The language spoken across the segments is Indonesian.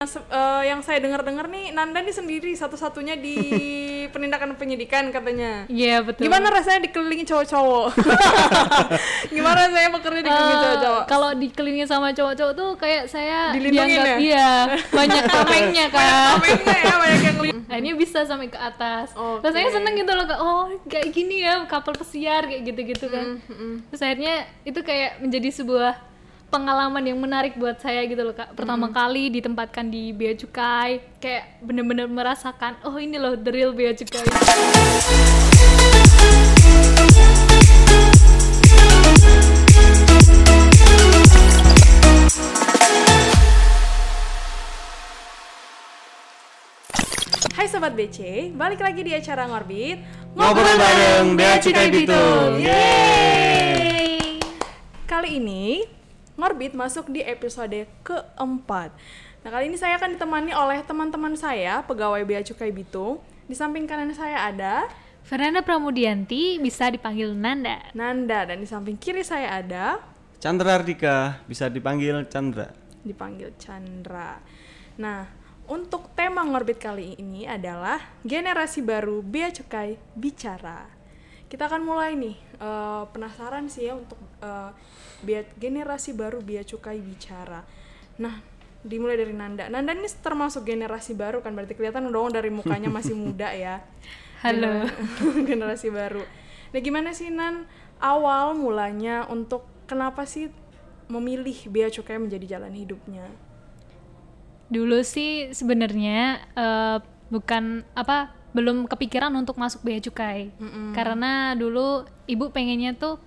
Se- eh, yang saya dengar-dengar nih Nanda nih sendiri satu-satunya di penindakan penyidikan katanya. Iya betul. Gimana rasanya dikelilingi cowok-cowok? Gimana rasanya bekerja dikelilingi Eh, cowok-cowok? kalau dikelilingi sama cowok-cowok tuh kayak saya Dilindungin dianggap ya? iya banyak tamengnya kan. Tamengnya ya banyak yang. Nah, ini bisa sampai ke atas. Oke. Rasanya seneng gitu loh, Kak. Oh, kayak gini ya kapal pesiar kayak gitu-gitu kan. Terus akhirnya itu kayak menjadi sebuah pengalaman yang menarik buat saya gitu loh, Kak. Pertama kali ditempatkan di Bea Cukai, kayak bener-bener merasakan, oh ini loh the real Bea Cukai. Hai Sobat BC, balik lagi di acara Ngorbit Ngobrol bareng Bea Cukai Bitung. Yeay! Kali ini Ngorbit masuk di episode keempat Nah kali ini saya akan ditemani oleh teman-teman saya, pegawai Bea Cukai Bitung Di samping kanan saya ada Fernanda Pramudianti bisa dipanggil Nanda. Nanda Dan di samping kiri saya ada Chandra Ardika bisa dipanggil Chandra. dipanggil Chandra. Nah, untuk tema ngorbit kali ini adalah generasi baru Bea Cukai bicara. Kita akan mulai nih. eh, penasaran sih ya untuk bea, generasi baru Bea Cukai bicara. Nah, dimulai dari Nanda. Nanda ini termasuk generasi baru kan berarti kelihatan dong dari mukanya masih muda ya. Halo. Gener- generasi baru. Nah, gimana sih Nan awal mulanya untuk kenapa sih memilih bea cukai menjadi jalan hidupnya? Dulu sih sebenarnya eh, bukan apa belum kepikiran untuk masuk bea cukai. Karena dulu ibu pengennya tuh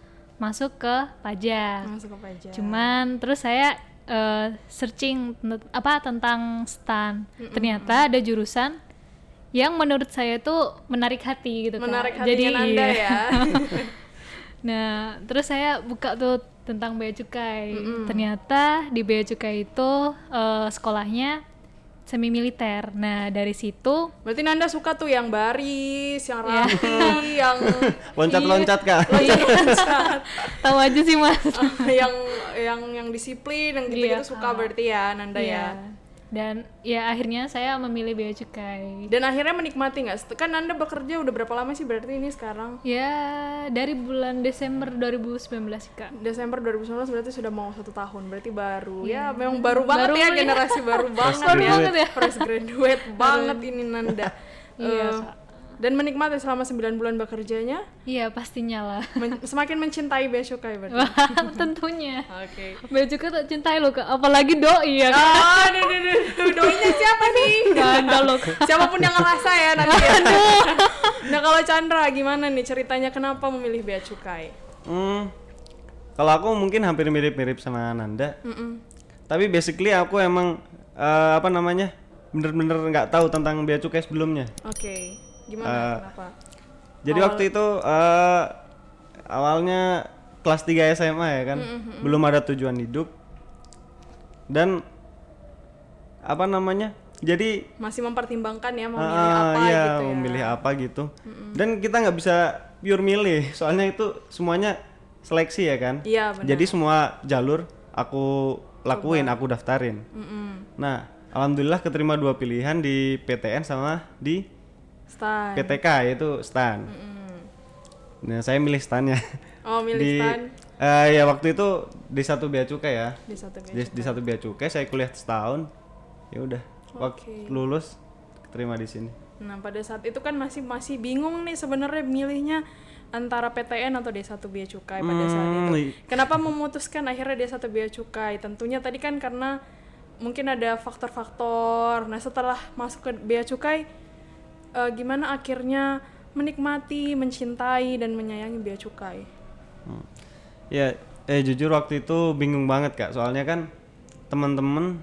masuk ke pajak. Masuk ke pajak. Cuman terus saya eh, searching apa tentang stan. Ternyata ada jurusan yang menurut saya tuh menarik hati gitu. Menarik hatinya Nanda iya. ya. Nah, terus saya buka tuh tentang bea cukai. Ternyata di bea cukai itu eh, sekolahnya semi militer. Nah, dari situ Berarti Nanda suka tuh yang baris, yang Iya. rapi, yang Loncat-loncat kak. loncat-loncat, tahu aja sih Mas. yang yang yang disiplin, yang gitu-gitu Iya. suka berarti ya Nanda Iya. ya. Dan ya akhirnya saya memilih bea cukai. Dan akhirnya menikmati nggak? Kan Nanda bekerja udah berapa lama sih berarti ini sekarang? Ya, dari bulan Desember 2019 Kak. Desember 2019 berarti sudah mau satu tahun berarti baru ya memang baru banget Baru ya ya. generasi baru banget ya banget ya. fresh graduate banget ini Nanda Iya, Sa. Dan menikmati selama 9 bulan bekerjanya Iya, pastinya lah. men- semakin mencintai Bea Cukai berarti Wah, tentunya. oke Bea cukai tak cintai loh Kak, apalagi doi ya. Kak. ah duh, duh, duh, duh, doinya siapa nih Gak ada loh. siapa pun yang ngerasa ya nanti ya nah kalau Chandra gimana nih ceritanya kenapa memilih Bea Cukai Hmm, kalau aku mungkin hampir mirip-mirip sama Nanda. Tapi basically aku emang eh, apa namanya bener-bener nggak tahu tentang bea cukai sebelumnya. oke gimana Eh, kenapa Jadi waktu itu eh, awalnya kelas 3 SMA ya kan, belum ada tujuan hidup dan apa namanya? Jadi masih mempertimbangkan ya memilih Ah, apa iya, gitu ya memilih apa gitu. Dan kita nggak bisa pure milih, soalnya itu semuanya seleksi ya kan. iya benar Jadi semua jalur aku lakuin, aku daftarin. Mm-mm. Nah, alhamdulillah keterima dua pilihan di PTN sama di Stan. PTK yaitu STAN. Nah, saya milih STAN-nya. Oh, milih di stan eh, ya waktu itu di satu bea cukai ya. di satu Di, di satu bea cukai saya kuliah setahun. Ya udah, waktu lulus keterima di sini. Nah, pada saat itu kan masih masih bingung nih sebenarnya milihnya antara PTN atau D1 Bea Cukai pada saat Hmm, itu. i- Kenapa memutuskan akhirnya D1 Bea Cukai? Tentunya tadi kan karena mungkin ada faktor-faktor. Nah, setelah masuk ke Bea Cukai eh, gimana akhirnya menikmati, mencintai dan menyayangi Bea Cukai? Hmm. Ya, eh jujur waktu itu bingung banget kak, soalnya kan teman-teman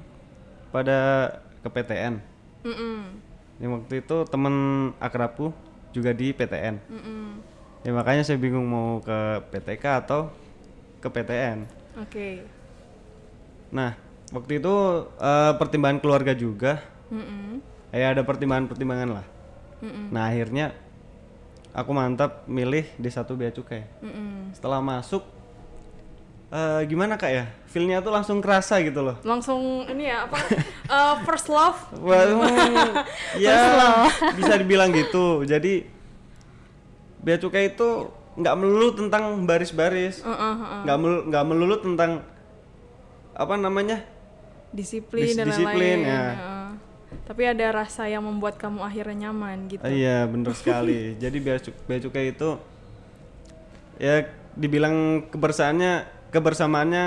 pada ke PTN. Mm-mm. Yang waktu itu temen akrabku juga di PTN. Mm-mm. Ya makanya saya bingung mau ke PTK atau ke PTN. Oke. Nah, waktu itu eh, pertimbangan keluarga juga. Mm-mm. Ya ada pertimbangan-pertimbangan lah. Mm-mm. Nah akhirnya aku mantap milih di satu bea cukai. Mm-mm. Setelah masuk eh, gimana kak ya feelnya tuh langsung kerasa gitu loh langsung ini ya apa eh, first love hmm, ya bisa dibilang gitu jadi bea cukai itu nggak melulu tentang baris-baris Uh, uh, uh. nggak melu- nggak melulu tentang apa namanya disiplin Dis- dan disiplin, lain-lain ya. Heeh. Tapi ada rasa yang membuat kamu akhirnya nyaman gitu. Iya bener sekali. Jadi bea, bea cukai itu ya dibilang kebersamaannya kebersamaannya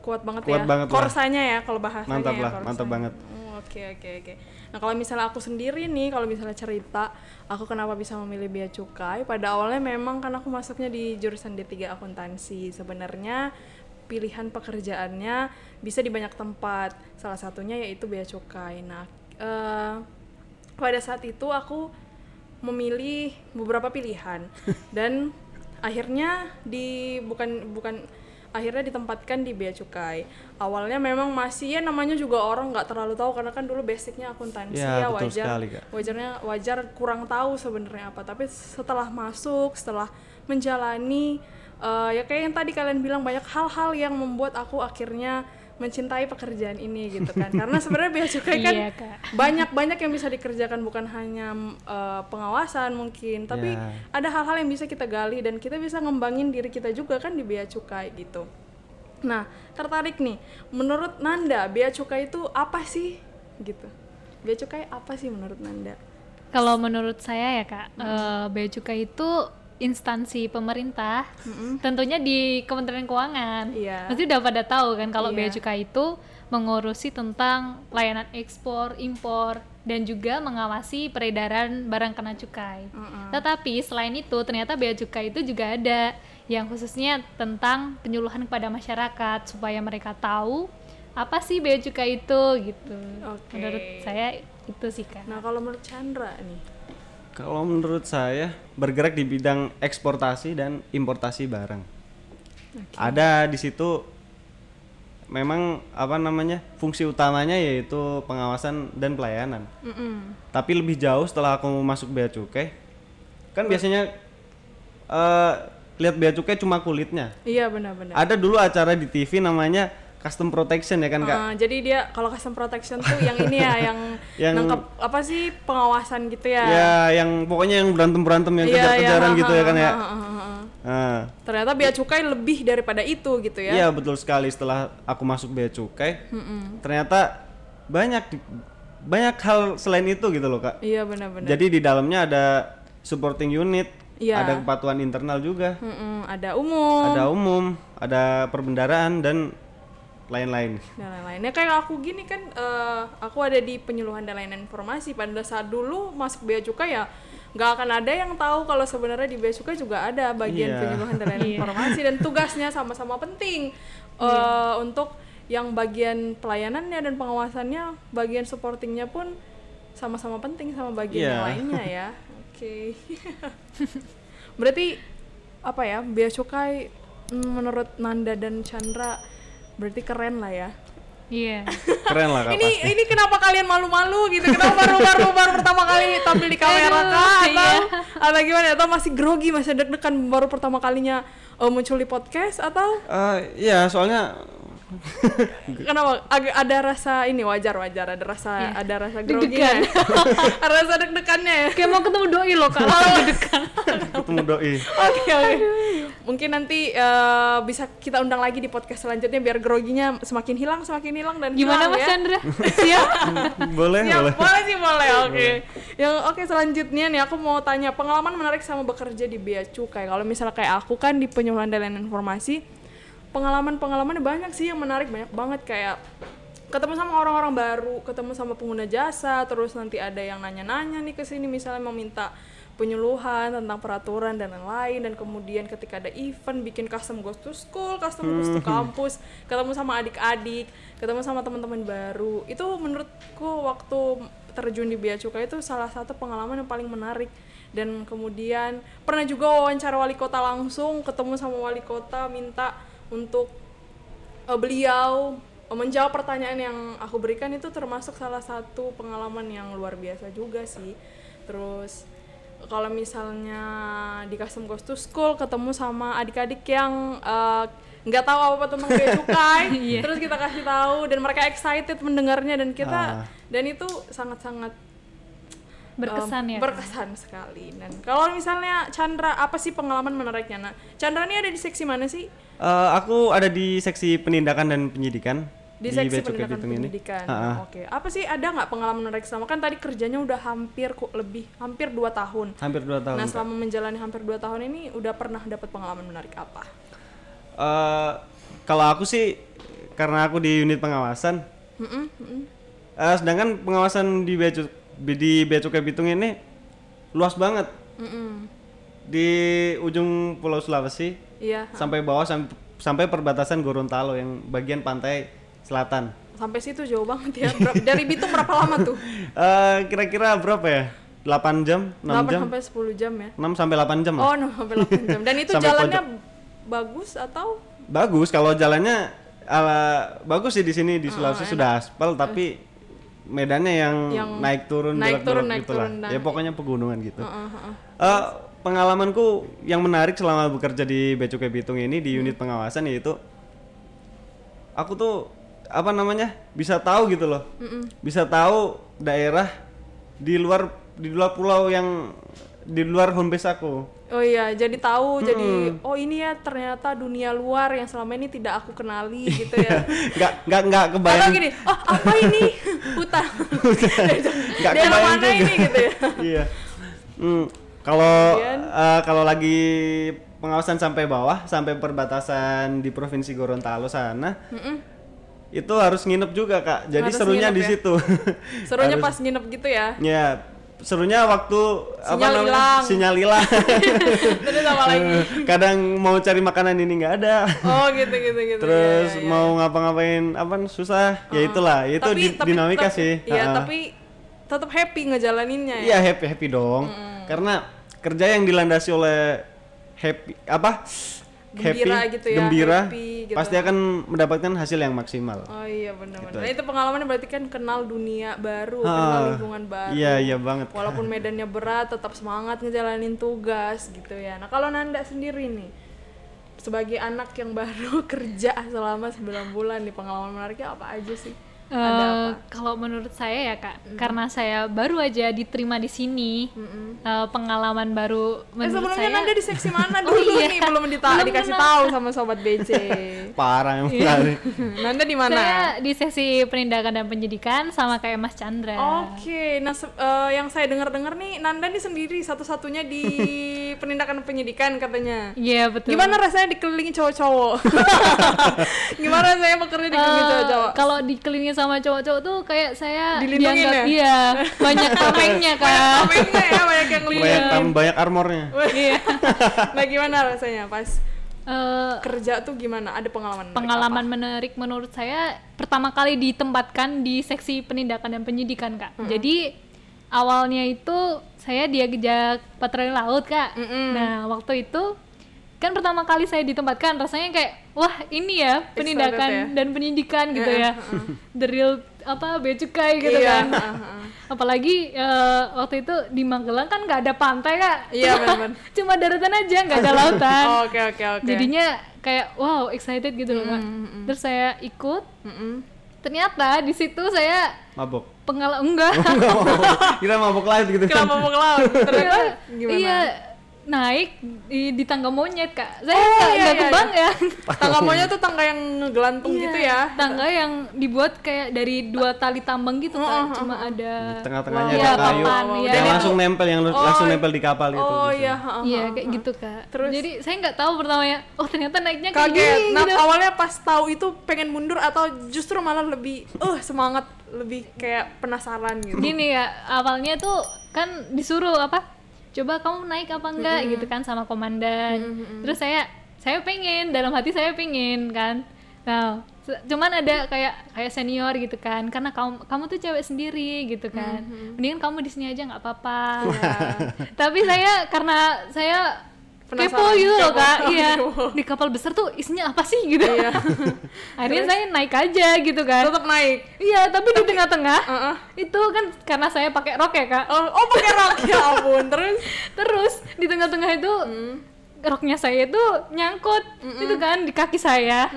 kuat banget Kuat ya? banget lah. korsanya ya kalau bahasanya Mantap ya, lah, mantap korsanya. banget. Oh, oke oke oke. Nah kalau misalnya aku sendiri nih kalau misalnya cerita aku kenapa bisa memilih bea cukai? Pada awalnya memang kan aku masuknya di jurusan D3 akuntansi. Sebenarnya pilihan pekerjaannya bisa di banyak tempat. Salah satunya yaitu bea cukai. Nah eh, pada saat itu aku memilih beberapa pilihan. Dan akhirnya di bukan bukan akhirnya ditempatkan di bea cukai. Awalnya memang masih ya namanya juga orang nggak terlalu tahu karena kan dulu basicnya akuntansi Ya, ya, wajar sekali, Kak. wajarnya wajar kurang tahu sebenarnya apa. Tapi setelah masuk setelah menjalani eh, ya kayak yang tadi kalian bilang banyak hal-hal yang membuat aku akhirnya mencintai pekerjaan ini gitu kan. Karena sebenarnya bea cukai kan Iya, Kak. banyak banyak yang bisa dikerjakan bukan hanya eh, pengawasan mungkin tapi Ya. ada hal-hal yang bisa kita gali dan kita bisa ngembangin diri kita juga kan di bea cukai gitu. Nah tertarik nih menurut Nanda bea cukai itu apa sih? Gitu. Bea cukai apa sih menurut Nanda? Kalau menurut saya ya kak, eh, bea cukai itu instansi pemerintah, tentunya di Kementerian Keuangan. Iya. Pasti udah pada tahu kan kalau bea Iya. cukai itu mengurusi tentang layanan ekspor, impor, dan juga mengawasi peredaran barang kena cukai. Tetapi selain itu ternyata bea cukai itu juga ada yang khususnya tentang penyuluhan kepada masyarakat supaya mereka tahu apa sih bea cukai itu gitu. Oke. Menurut saya itu sih kak. nah kalau menurut Chandra nih kalau menurut saya bergerak di bidang eksportasi dan importasi barang. Ada di situ memang apa namanya fungsi utamanya yaitu pengawasan dan pelayanan. Mm-mm. tapi lebih jauh setelah aku masuk bea cukai kan biasanya eh lihat bea cukai cuma kulitnya. Iya benar-benar. Ada dulu acara di TV namanya custom protection ya kan kak? Uh, jadi dia kalau custom protection tuh yang ini ya yang, Yang- nangkep apa sih pengawasan gitu ya? Ya yang pokoknya yang berantem berantem yang Iya, kejar-kejaran iya, gitu ha, ya kan ha, ya. Nah, ternyata bea cukai lebih daripada itu gitu ya? Iya betul sekali. Setelah aku masuk bea cukai ternyata banyak banyak hal selain itu gitu loh kak. iya benar-benar. Jadi di dalamnya ada supporting unit, Iya. ada kepatuhan internal juga, Mm-mm, ada umum. Ada umum, ada perbendaraan dan lain-lain. dan lain-lainnya. Kayak aku gini kan eh, aku ada di penyuluhan dan layanan informasi. Pada saat dulu masuk bea cukai ya nggak akan ada yang tahu kalau sebenarnya di bea cukai juga ada bagian Iya. penyuluhan dan layanan informasi. Dan tugasnya sama-sama penting Eh, untuk yang bagian pelayanannya dan pengawasannya bagian supportingnya pun sama-sama penting sama bagian Iya. yang lainnya ya. Oke. Berarti apa ya bea cukai mm, menurut Nanda dan Chandra berarti keren lah ya Iya. Keren lah kak ini pasti. ini kenapa kalian malu-malu gitu kenapa baru baru baru pertama kali tampil di kamera Aduh, kah atau iya. atau gimana atau masih grogi masih deg-degan baru pertama kalinya eh, muncul di podcast atau Eh, Iya soalnya kenapa agak ada rasa ini wajar wajar ada rasa Iya. ada rasa grogi ada rasa deg-degannya ya Kayak mau ketemu doi loh kak. Deg-degan. ketemu doi. Oke oke. Mungkin nanti eh, bisa kita undang lagi di podcast selanjutnya biar groginya semakin hilang semakin hilang dan Gimana hilang Mas ya. Chandra? Siap? boleh Siap, boleh. boleh sih boleh. Oke. Yang oke selanjutnya nih aku mau tanya pengalaman menarik sama bekerja di bea cukai. Kalau misalnya kayak aku kan di penyuluhan dan layanan informasi, pengalaman-pengalaman banyak sih yang menarik banyak banget kayak ketemu sama orang-orang baru, ketemu sama pengguna jasa, terus nanti ada yang nanya-nanya nih ke sini misalnya mau minta penyuluhan tentang peraturan dan lain-lain dan kemudian ketika ada event bikin custom goes to school, custom goes to kampus, ketemu sama adik-adik, ketemu sama teman-teman baru. Itu menurutku waktu terjun di bea cukai itu salah satu pengalaman yang paling menarik dan kemudian pernah juga wawancara wali kota langsung ketemu sama wali kota minta untuk eh, beliau eh, menjawab pertanyaan yang aku berikan itu termasuk salah satu pengalaman yang luar biasa juga sih terus kalau misalnya di custom goes to school ketemu sama adik-adik yang eh, nggak tahu apa apa tentang bea cukai Iya. terus kita kasih tahu dan mereka excited mendengarnya dan kita Ah. dan itu sangat-sangat berkesan um, ya? berkesan sekali. Dan kalau misalnya Chandra apa sih pengalaman menariknya? Nah Chandra ini ada di seksi mana sih? Eh, aku ada di seksi penindakan dan penyidikan di seksi pendidikan ini. pendidikan oke apa sih ada nggak pengalaman menarik selama kan tadi kerjanya udah hampir kok lebih hampir dua tahun Hampir dua tahun. nah Kak. selama menjalani hampir dua tahun ini udah pernah dapat pengalaman menarik apa Eh, kalau aku sih karena aku di unit pengawasan. Mm-mm, mm-mm. eh, sedangkan pengawasan di Bea Cu- di Bea Cukai Bitung ini luas banget Mm-mm. di ujung Pulau Sulawesi iya sampai bawah sam- sampai perbatasan Gorontalo yang bagian pantai selatan. sampai situ jauh banget ya dari Bitung berapa lama tuh Eh, kira-kira berapa ya? 8 jam, 6 8 jam, sampai 10 jam ya 6 sampai 8 jam lah. oh no, sampai 8 jam dan itu Sampai jalannya bagus atau Bagus kalau jalannya ala bagus sih di sini di Ah, Sulawesi sudah aspal tapi medannya yang, Yang naik turun naik turun, naik gitu turun. Ya pokoknya pegunungan gitu. Heeh, heeh. Eh, pengalamanku yang menarik selama bekerja di Bea Cukai Bitung ini di unit pengawasan yaitu aku tuh apa namanya bisa tahu gitu loh bisa tahu daerah di luar di luar pulau yang di luar home base aku Oh iya, jadi tahu, jadi oh ini ya ternyata dunia luar yang selama ini tidak aku kenali gitu ya. nggak nggak nggak Atau kebayang gini, oh apa ini hutan? nggak Daerah kebayang mana juga. ini gitu ya? iya Hmm, kalau eh, kalau lagi pengawasan sampai bawah sampai perbatasan di provinsi Gorontalo sana Mm-mm. Itu harus nginep juga kak jadi Harus serunya di ya? situ Serunya Harus- pas nginep gitu ya. ya serunya waktu Sinyal hilang. sinyal hilang Terus apa lagi? kadang mau cari makanan ini nggak ada Oh gitu gitu gitu. terus Iya, iya, mau ngapa-ngapain apa susah ya itulah itu Tapi- di- tapi dinamika tetap- sih Iya, Ha-ha. tapi tetap happy ngejalaninnya ya. Iya happy happy dong. Karena kerja yang dilandasi oleh happy apa? Gembira happy, gitu ya, gembira, happy gitu. pasti akan mendapatkan hasil yang maksimal. Oh iya benar-benar. Gitu Nah, itu pengalamannya berarti kan kenal dunia baru, Ha. kenal lingkungan baru. Iya iya banget. Walaupun medannya berat, tetap semangat ngejalanin tugas gitu ya. Nah kalau Nanda sendiri nih, sebagai anak yang baru kerja selama 9 bulan di pengalaman menariknya apa aja sih? Eh, apa? kalau menurut saya ya kak karena saya baru aja diterima di sini eh, pengalaman baru Eh menurut sebelumnya saya Nanda di seksi mana Oh, dulu iya. nih? Belum Belum dikasih tahu sama sobat BC. Parah yang sekali. Nanda di mana? saya di sesi penindakan dan penyidikan sama kayak Mas Chandra Oke, nah se- eh, yang saya dengar-dengar nih Nanda nih sendiri satu-satunya di penindakan penyidikan katanya. iya betul Gimana rasanya dikelilingi cowok-cowok? Gimana saya bekerja dikelilingi Eh, cowok-cowok? kalau dikelilingi sama cowok-cowok tuh kayak saya Dilindungin dianggap ya? iya banyak tamengnya kak Komennya ya banyak yang banyak lihat. tam banyak armornya. iya nah gimana rasanya pas Eh, kerja tuh gimana? Ada pengalaman? menarik pengalaman menarik menurut saya pertama kali ditempatkan di seksi penindakan dan penyidikan kak jadi awalnya itu saya diajak patroli laut kak nah waktu itu kan pertama kali saya ditempatkan rasanya kayak wah ini ya penindakan ya. dan penyidikan gitu ya the real apa bea cukai gitu Iya, kan heeh, apalagi eh, waktu itu di Magelang kan nggak ada pantai kak Iya, Cuma- benar-benar. cuma daratan aja nggak ada lautan Oh, Oke oke oke. jadinya kayak wow excited gitu loh kak terus saya ikut Mm-mm. ternyata di situ saya Mabok. pengalaman enggak Enggak mabok. Kira mabok lain gitu. Kenapa mau ke laut? Ternyata gimana? iya naik di, di tangga monyet kak saya Oh, nggak iya, iya, kebang ya Tangga maunya tuh tangga yang ngegelantung Iya, gitu ya. tangga yang dibuat kayak dari dua tali tambang gitu Oh, kan cuma ada Di tengah-tengahnya Iya, ada kayu. papan, iya. Yang Dan langsung nempel yang Oh, langsung nempel di kapal itu. Oh gitu. iya. heeh, Iya kayak gitu kak. Terus? Jadi saya nggak tahu pertamanya. Oh ternyata naiknya kayak Kaget. gini Nah gitu. awalnya pas tahu itu pengen mundur atau justru malah lebih, uh semangat, lebih kayak penasaran gitu. Gini ya awalnya tuh kan disuruh apa? Coba kamu naik apa enggak? Gitu kan sama komandan. Terus saya saya pengen dalam hati saya pengen kan. Nah cuman ada kayak kayak senior gitu kan karena kamu kamu tuh cewek sendiri gitu kan. Mendingan kamu di sini aja nggak apa-apa. Tapi saya karena saya kepo gitu loh kak. Iya. Di kapal besar tuh isinya apa sih gitu? Iya. akhirnya saya naik aja gitu kan. Tetap naik. iya tapi di tengah-tengah Heeh. itu kan karena saya pakai rok ya kak. Oh, oh pakai rok. Ya ampun. Terus? Terus di tengah-tengah itu roknya saya itu nyangkut itu kan di kaki saya.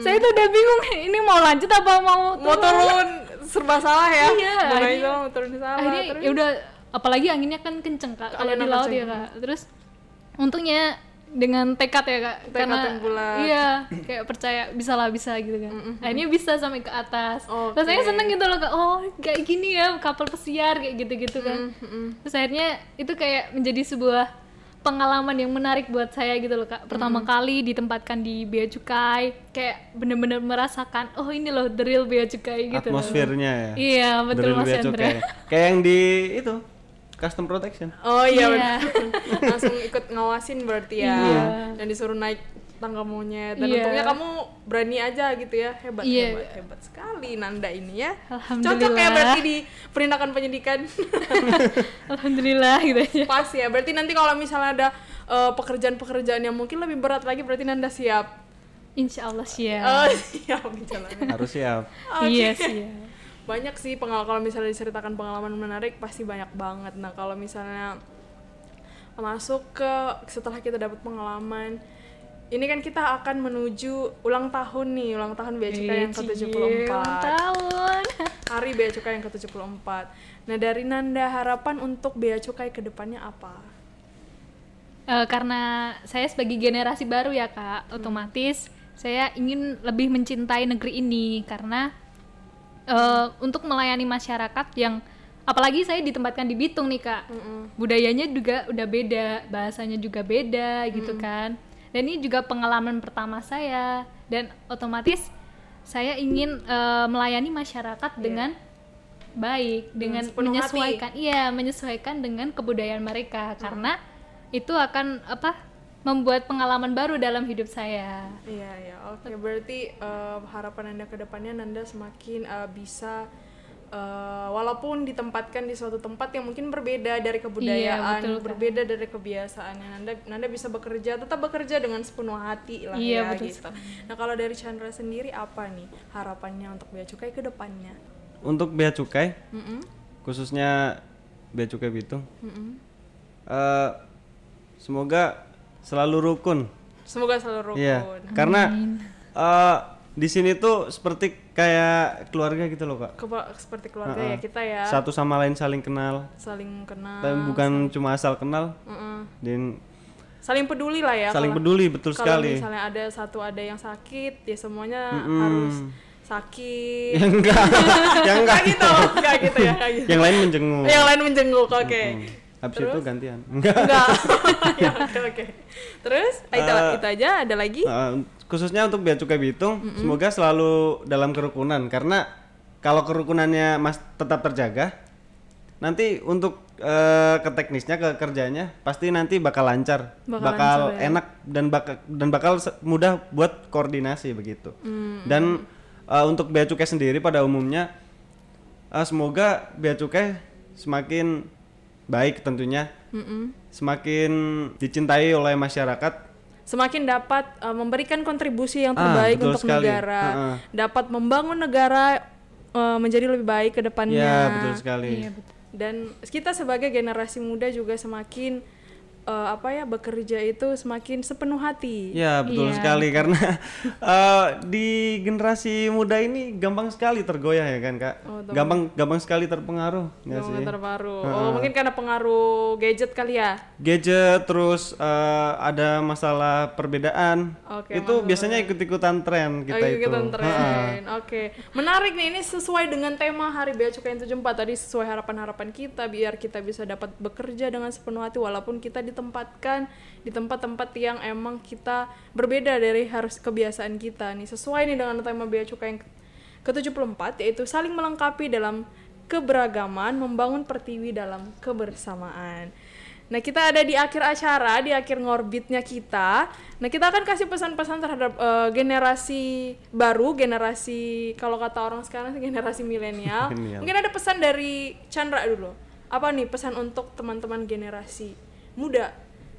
Saya tuh udah bingung ini mau lanjut apa mau Mau turun serba salah ya. Iya, akhirnya- turun salah. akhirnya terus? ya udah apalagi anginnya kan kenceng kak kalau di laut kenceng. ya kak. Terus untungnya dengan tekad ya kak. Tekad yang bulat. iya kayak percaya bisa lah bisa gitu kan. Akhirnya bisa sampai ke atas. Oke. terus saya seneng gitu loh kak. Oh kayak gini ya kapal pesiar kayak gitu gitu kan terus akhirnya itu kayak menjadi sebuah pengalaman yang menarik buat saya gitu loh kak. Pertama kali ditempatkan di bea cukai kayak bener-bener merasakan oh ini loh the real bea cukai gitu loh. atmosfernya ya? Iya betul mas cukai. kayak yang di itu custom protection Oh iya, Iya. benar. Langsung ikut ngawasin berarti ya. Iya. Dan disuruh naik tangga monyet. Dan Iya. untungnya kamu berani aja gitu ya. Hebat, Iya. hebat, hebat sekali Nanda ini ya. Alhamdulillah. Cocok ya berarti di perindakan penyidikan. alhamdulillah gitu aja Pas ya. Berarti nanti kalau misalnya ada eh, pekerjaan-pekerjaan yang mungkin lebih berat lagi berarti Nanda siap. insya Allah siap Oh, siap harus siap Oke. iya siap banyak sih pengalaman kalau misalnya diceritakan pengalaman menarik pasti banyak banget. Nah kalau misalnya masuk ke setelah kita dapat pengalaman ini kan kita akan menuju ulang tahun nih ulang tahun Bea Cukai yang Cie, ke-74 ulang tahun. Hari Bea Cukai yang ke-74 nah dari Nanda harapan untuk Bea Cukai ke depannya apa? Eh, karena saya sebagai generasi baru ya kak otomatis saya ingin lebih mencintai negeri ini. Karena eh, untuk melayani masyarakat yang apalagi saya ditempatkan di Bitung nih kak. Budayanya juga udah beda bahasanya juga beda gitu kan. Dan ini juga pengalaman pertama saya. Dan otomatis saya ingin eh, melayani masyarakat dengan baik dengan hati. menyesuaikan iya menyesuaikan dengan kebudayaan mereka. Karena itu akan apa membuat pengalaman baru dalam hidup saya Iya ya, oke. Berarti eh, harapan anda ke depannya Nanda semakin eh, bisa eh, walaupun ditempatkan di suatu tempat yang mungkin berbeda dari kebudayaan, betul, Kak. berbeda dari kebiasaannya. Nanda Nanda bisa bekerja, tetap bekerja dengan sepenuh hati lah Iya, ya betul gitu. Nah kalau dari Chandra sendiri apa nih harapannya untuk Bea Cukai ke depannya? untuk bea cukai Mm-mm. khususnya bea cukai Bitung Mm-mm. eh, semoga selalu rukun Semoga selalu rukun. Iya, karena eh, di sini tuh seperti kayak keluarga gitu loh kak. Kepa- seperti keluarga Heeh. ya kita ya Satu sama lain saling kenal, saling kenal, tapi bukan cuma asal kenal, Mm-mm. dan saling peduli lah ya. saling kalau- peduli betul kalau sekali. misalnya ada satu ada yang sakit ya semuanya Mm-mm. harus sakit yang enggak, yang enggak, Nggak gitu nggak gitu ya nggak gitu. yang lain menjenguk. yang lain menjenguk oke Habis itu gantian. Enggak. enggak ya, oke oke terus ah, itu, itu aja ada lagi Eh, khususnya untuk bea cukai Bitung, semoga selalu dalam kerukunan karena kalau kerukunannya mas tetap terjaga, nanti untuk eh, ke teknisnya ke kerjanya pasti nanti bakal lancar, Bakal bakal, lancar ya. enak dan bakal dan bakal mudah buat koordinasi begitu. Hmm. Dan eh, untuk bea cukai sendiri pada umumnya eh, semoga bea cukai semakin baik tentunya, Mm-mm. semakin dicintai oleh masyarakat semakin dapat uh, memberikan kontribusi yang Ah, terbaik betul untuk sekali. negara Heeh. dapat membangun negara uh, menjadi lebih baik ke depannya Ya betul sekali. iya betul dan kita sebagai generasi muda juga semakin uh, apa ya bekerja itu semakin sepenuh hati Ya betul Iya, sekali karena eh, di generasi muda ini gampang sekali tergoyah ya kan kak. Oh, gampang gampang sekali terpengaruh nggak Yang sih? terbaru. Oh, mungkin karena pengaruh gadget kali ya. Gadget terus eh, ada masalah perbedaan. Oke, itu biasanya ikut-ikutan tren kita oh, itu. ikutan Ha-ha. tren. Oke. Menarik nih ini sesuai dengan tema Hari Bea Cukai yang 74 tadi sesuai harapan-harapan kita biar kita bisa dapat bekerja dengan sepenuh hati walaupun kita ditempatkan di tempat-tempat yang emang kita berbeda dari harus kebiasaan kita nih. Sesuai nih dengan tema Bea Cukai yang ke-74 yaitu saling melengkapi dalam keberagaman, membangun pertiwi dalam kebersamaan. Nah, kita ada di akhir acara, di akhir ngorbitnya kita. Nah, kita akan kasih pesan-pesan terhadap eh, generasi baru, generasi kalau kata orang sekarang generasi. Milenial. Mungkin ada pesan dari Chandra dulu. Apa nih pesan untuk teman-teman generasi muda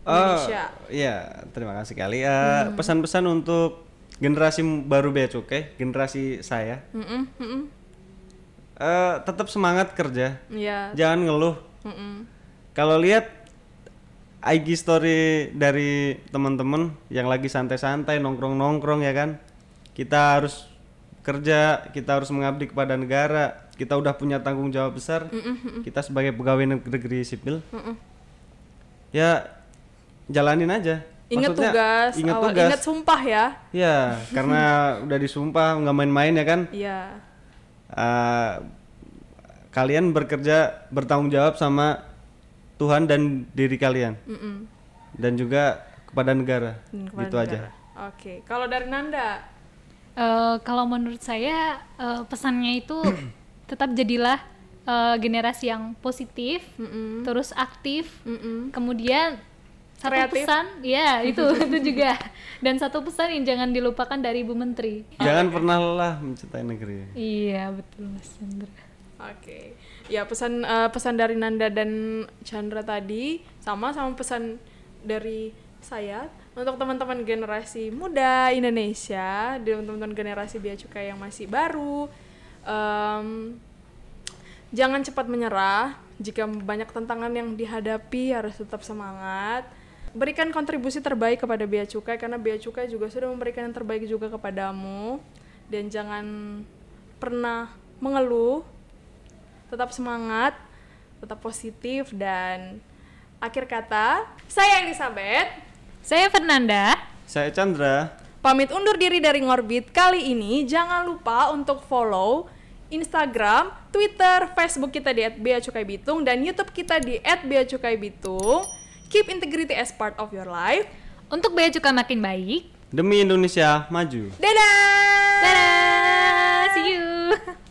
Indonesia? Oh, iya, terima kasih kali. Eh, Pesan-pesan untuk generasi baru bea cukai, generasi saya, Mm-mm, mm-mm. eh, tetap semangat kerja, Iya. jangan ngeluh. mm-mm. Kalau lihat IG story dari teman-teman yang lagi santai-santai nongkrong-nongkrong ya kan. Kita harus kerja, kita harus mengabdi kepada negara. Kita udah punya tanggung jawab besar. Kita sebagai pegawai negeri sipil. Ya jalanin aja. Ingat tugas, ingat tugas. ingat sumpah ya. Ya, karena udah disumpah nggak main-main ya kan. Iya. Eh, kalian bekerja bertanggung jawab sama Tuhan dan diri kalian Mm-mm. dan juga kepada negara. Hmm, kepada Gitu aja. negara. Oke, kalau dari Nanda, Eh, kalau menurut saya eh, pesannya itu tetap jadilah eh, generasi yang positif, Mm-mm. terus aktif, Mm-mm. kemudian satu Kreatif. pesan, ya itu itu juga, dan satu pesan yang jangan dilupakan dari Ibu Menteri. Jangan pernah lelah mencintai negeri. Iya betul Mas Chandra. Oke, ya pesan eh, pesan dari Nanda dan Chandra tadi sama sama pesan dari saya untuk teman-teman generasi muda Indonesia, dan teman-teman generasi bea cukai yang masih baru, em, jangan cepat menyerah. Jika banyak tantangan yang dihadapi harus tetap semangat. Berikan kontribusi terbaik kepada bea cukai karena bea cukai juga sudah memberikan yang terbaik juga kepadamu dan jangan pernah mengeluh tetap semangat, tetap positif dan akhir kata saya Elizabeth Saya Fernanda. Saya Chandra. pamit undur diri dari Ngorbit kali ini. Jangan lupa untuk follow Instagram, Twitter, Facebook kita di @beacukai_bitung dan YouTube kita di @beacukai_bitung. Keep integrity as part of your life. Untuk bea cukai makin baik. Demi Indonesia maju. Dadah. Dadah, see you.